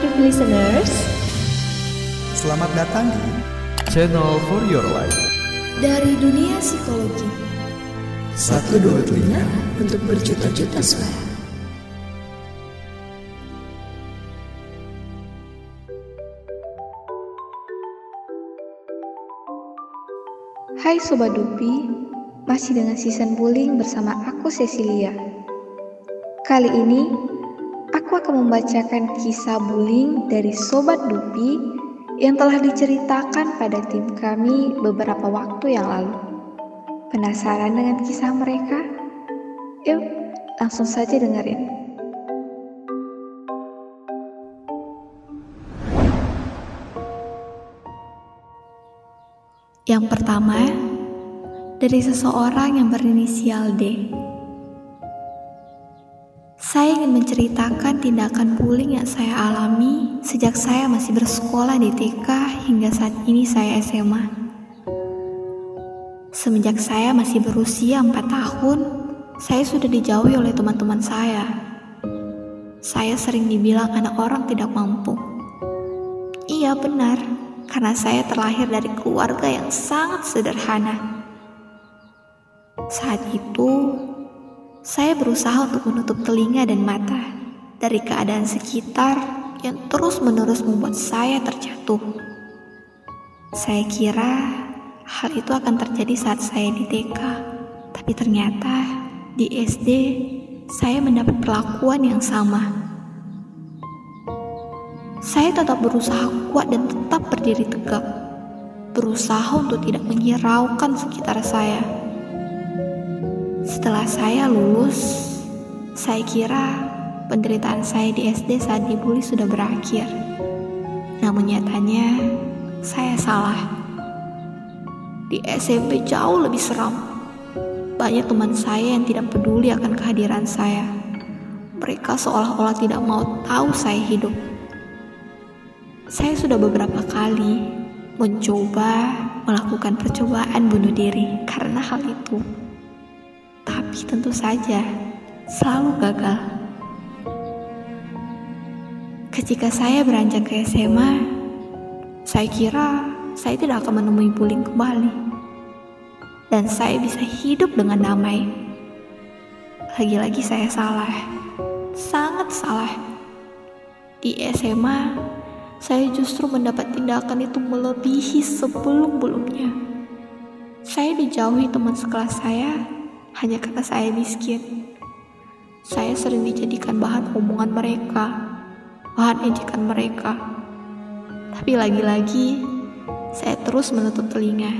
Dupi listeners. Selamat datang di Channel for Your Life. Dari dunia psikologi. Satu dua telinga untuk berjuta-juta suara. Hai Sobat Dupi, masih dengan season bullying bersama aku Cecilia. Kali ini, akan membacakan kisah bullying dari Sobat Dupi yang telah diceritakan pada tim kami beberapa waktu yang lalu. Penasaran dengan kisah mereka? Yuk, langsung saja dengerin. Yang pertama, dari seseorang yang berinisial D. Saya ingin menceritakan tindakan bullying yang saya alami sejak saya masih bersekolah di TK hingga saat ini saya SMA. Semenjak saya masih berusia 4 tahun, saya sudah dijauhi oleh teman-teman saya. Saya sering dibilang anak orang tidak mampu. Iya benar, karena saya terlahir dari keluarga yang sangat sederhana. Saat itu, saya berusaha untuk menutup telinga dan mata dari keadaan sekitar yang terus-menerus membuat saya terjatuh. Saya kira hal itu akan terjadi saat saya di TK, tapi ternyata di SD saya mendapat perlakuan yang sama. Saya tetap berusaha kuat dan tetap berdiri tegak. Berusaha untuk tidak menghiraukan sekitar saya. Setelah saya lulus, saya kira penderitaan saya di SD saat dibully sudah berakhir. Namun nyatanya, saya salah. Di SMP jauh lebih seram. Banyak teman saya yang tidak peduli akan kehadiran saya. Mereka seolah-olah tidak mau tahu saya hidup. Saya sudah beberapa kali mencoba melakukan percobaan bunuh diri karena hal itu. Tentu saja selalu gagal. Ketika saya beranjak ke SMA, saya kira saya tidak akan menemui bullying kembali. Dan saya bisa hidup dengan damai. Lagi-lagi saya salah. Sangat salah. Di SMA, saya justru mendapat tindakan itu melebihi sebelum-belumnya. Saya dijauhi teman sekelas saya hanya karena saya miskin. Saya sering dijadikan bahan omongan mereka, bahan ejekan mereka. Tapi lagi-lagi, saya terus menutup telinga.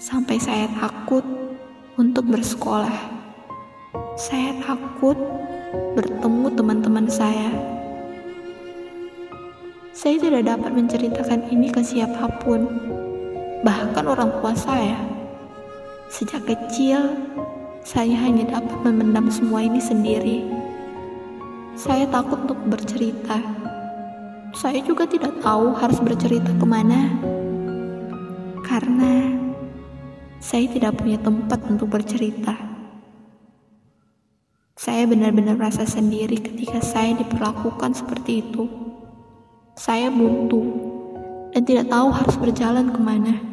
Sampai saya takut untuk bersekolah. Saya takut bertemu teman-teman saya. Saya tidak dapat menceritakan ini ke siapa pun, bahkan orang tua saya. Sejak kecil, saya hanya dapat memendam semua ini sendiri. Saya takut untuk bercerita. Saya juga tidak tahu harus bercerita ke mana, karena saya tidak punya tempat untuk bercerita. Saya benar-benar merasa sendiri ketika saya diperlakukan seperti itu. Saya buntu dan tidak tahu harus berjalan ke mana.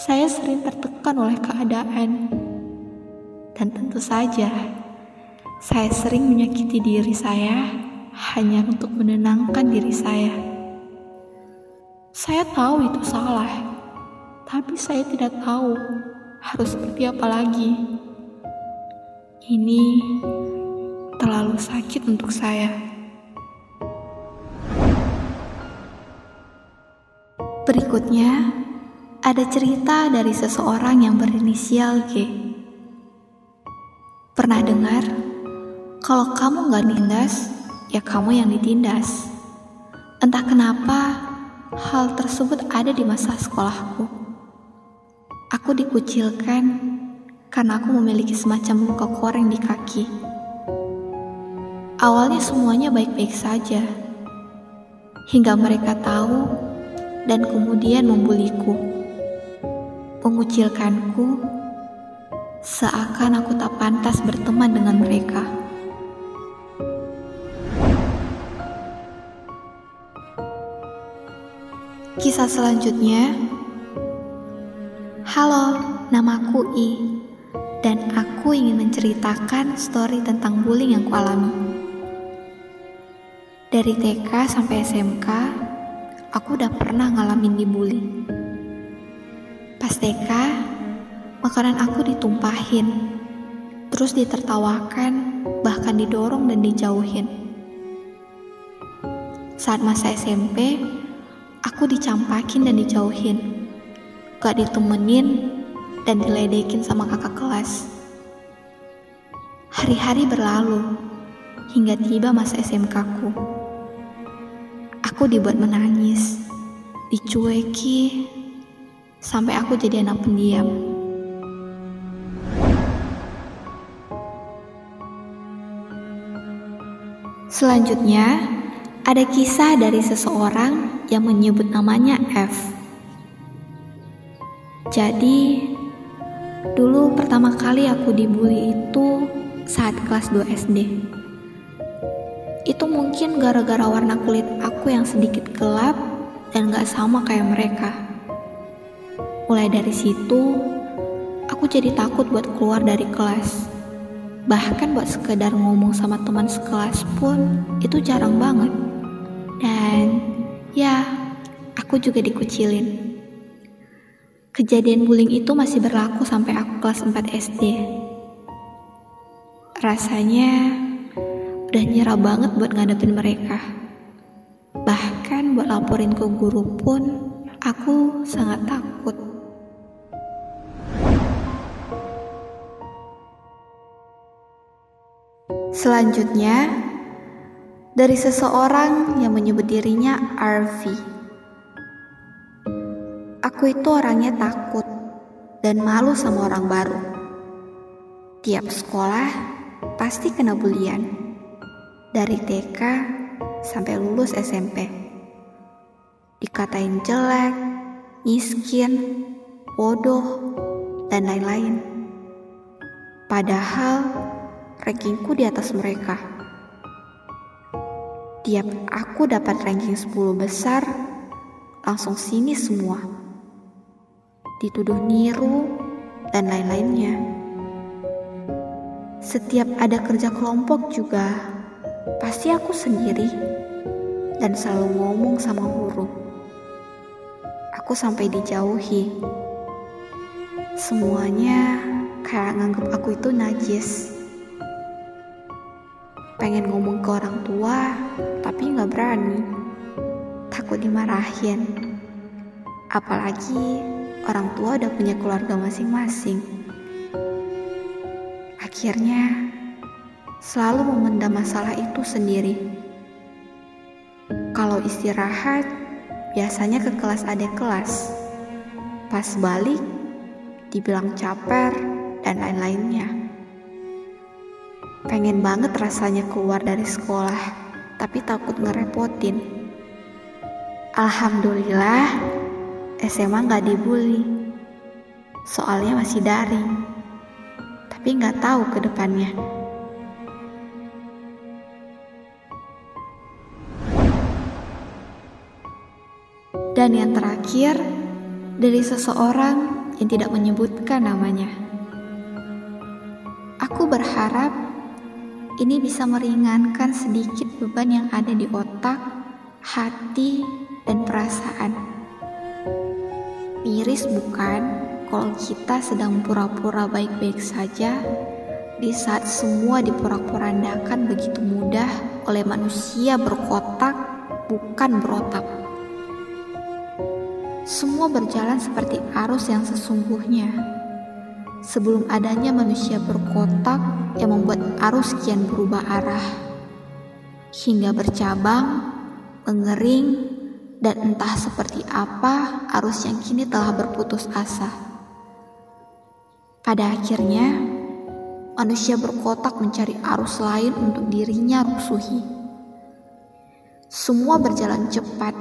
Saya sering tertekan oleh keadaan, dan tentu saja saya sering menyakiti diri saya hanya untuk menenangkan diri saya. Saya tahu itu salah, tapi saya tidak tahu harus seperti apa lagi. Ini terlalu sakit untuk saya. Berikutnya, ada cerita dari seseorang yang berinisial G. Pernah dengar, kalau kamu nggak nindas, ya kamu yang ditindas. Entah kenapa, hal tersebut ada di masa sekolahku. Aku dikucilkan karena aku memiliki semacam luka koreng di kaki. Awalnya semuanya baik-baik saja, hingga mereka tahu dan kemudian membuliku, mengucilkanku seakan aku tak pantas berteman dengan mereka. Kisah selanjutnya, halo, namaku I, dan aku ingin menceritakan story tentang bullying yang kualami. Dari TK sampai SMK, aku udah pernah ngalamin dibully. TK Makanan aku ditumpahin Terus ditertawakan Bahkan didorong dan dijauhin Saat masa SMP Aku dicampakin dan dijauhin Gak ditemenin dan diledekin sama kakak kelas. Hari-hari berlalu hingga tiba masa SMK ku. Aku dibuat menangis, dicueki, sampai aku jadi anak pendiam. Selanjutnya, ada kisah dari seseorang yang menyebut namanya F. Jadi, dulu pertama kali aku dibully itu saat kelas 2 SD. Itu mungkin gara-gara warna kulit aku yang sedikit gelap dan gak sama kayak mereka. Mulai dari situ, aku jadi takut buat keluar dari kelas. Bahkan buat sekedar ngomong sama teman sekelas pun itu jarang banget. Dan ya, aku juga dikucilin. Kejadian bullying itu masih berlaku sampai aku kelas 4 SD. Rasanya udah nyerah banget buat ngadepin mereka. Bahkan buat laporin ke guru pun aku sangat takut. Selanjutnya, dari seseorang yang menyebut dirinya Arvi. Aku itu orangnya takut dan malu sama orang baru. Tiap sekolah pasti kena bulian. Dari TK sampai lulus SMP. Dikatain jelek, miskin, bodoh, dan lain-lain. Padahal rankingku di atas mereka. Tiap aku dapat ranking 10 besar, langsung sini semua dituduh niru, dan lain-lainnya. Setiap ada kerja kelompok juga, pasti aku sendiri dan selalu ngomong sama guru. Aku sampai dijauhi. Semuanya kayak nganggep aku itu najis. Pengen ngomong ke orang tua, tapi nggak berani. Takut dimarahin. Apalagi orang tua udah punya keluarga masing-masing. Akhirnya, selalu memendam masalah itu sendiri. Kalau istirahat, biasanya ke kelas adik kelas. Pas balik, dibilang caper dan lain-lainnya. Pengen banget rasanya keluar dari sekolah, tapi takut ngerepotin. Alhamdulillah, SMA nggak dibully. Soalnya masih daring. Tapi nggak tahu ke depannya. Dan yang terakhir, dari seseorang yang tidak menyebutkan namanya. Aku berharap ini bisa meringankan sedikit beban yang ada di otak, hati, dan perasaan. Miris bukan kalau kita sedang pura-pura baik-baik saja di saat semua diporak-porandakan begitu mudah oleh manusia berkotak bukan berotak. Semua berjalan seperti arus yang sesungguhnya. Sebelum adanya manusia berkotak yang membuat arus kian berubah arah hingga bercabang, mengering, dan entah seperti apa arus yang kini telah berputus asa. Pada akhirnya, manusia berkotak mencari arus lain untuk dirinya rusuhi. Semua berjalan cepat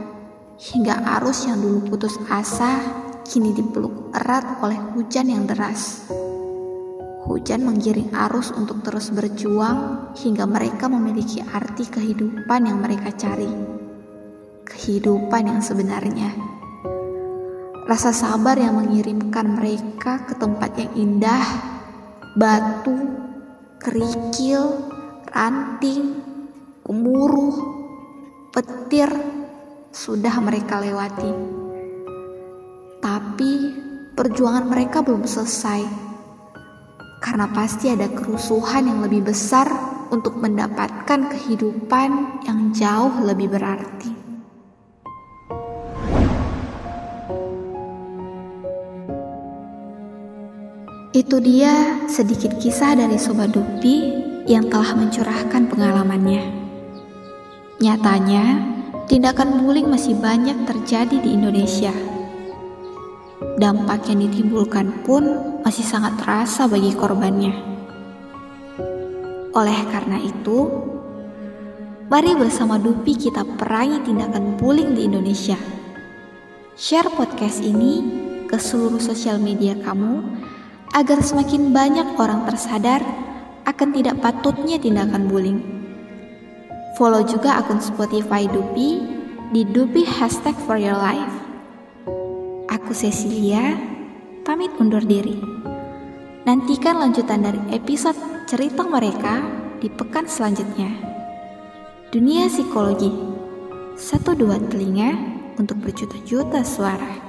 hingga arus yang dulu putus asa kini dipeluk erat oleh hujan yang deras. Hujan menggiring arus untuk terus berjuang hingga mereka memiliki arti kehidupan yang mereka cari kehidupan yang sebenarnya. rasa sabar yang mengirimkan mereka ke tempat yang indah, batu, kerikil, ranting, gemuruh, petir sudah mereka lewati. Tapi perjuangan mereka belum selesai. Karena pasti ada kerusuhan yang lebih besar untuk mendapatkan kehidupan yang jauh lebih berarti. Itu dia sedikit kisah dari Sobat Dupi yang telah mencurahkan pengalamannya. Nyatanya, tindakan bullying masih banyak terjadi di Indonesia. Dampak yang ditimbulkan pun masih sangat terasa bagi korbannya. Oleh karena itu, mari bersama Dupi kita perangi tindakan bullying di Indonesia. Share podcast ini ke seluruh sosial media kamu agar semakin banyak orang tersadar akan tidak patutnya tindakan bullying. Follow juga akun Spotify Dupi di Dupi hashtag for your life. Aku Cecilia, pamit undur diri. Nantikan lanjutan dari episode cerita mereka di pekan selanjutnya. Dunia Psikologi Satu dua telinga untuk berjuta-juta suara.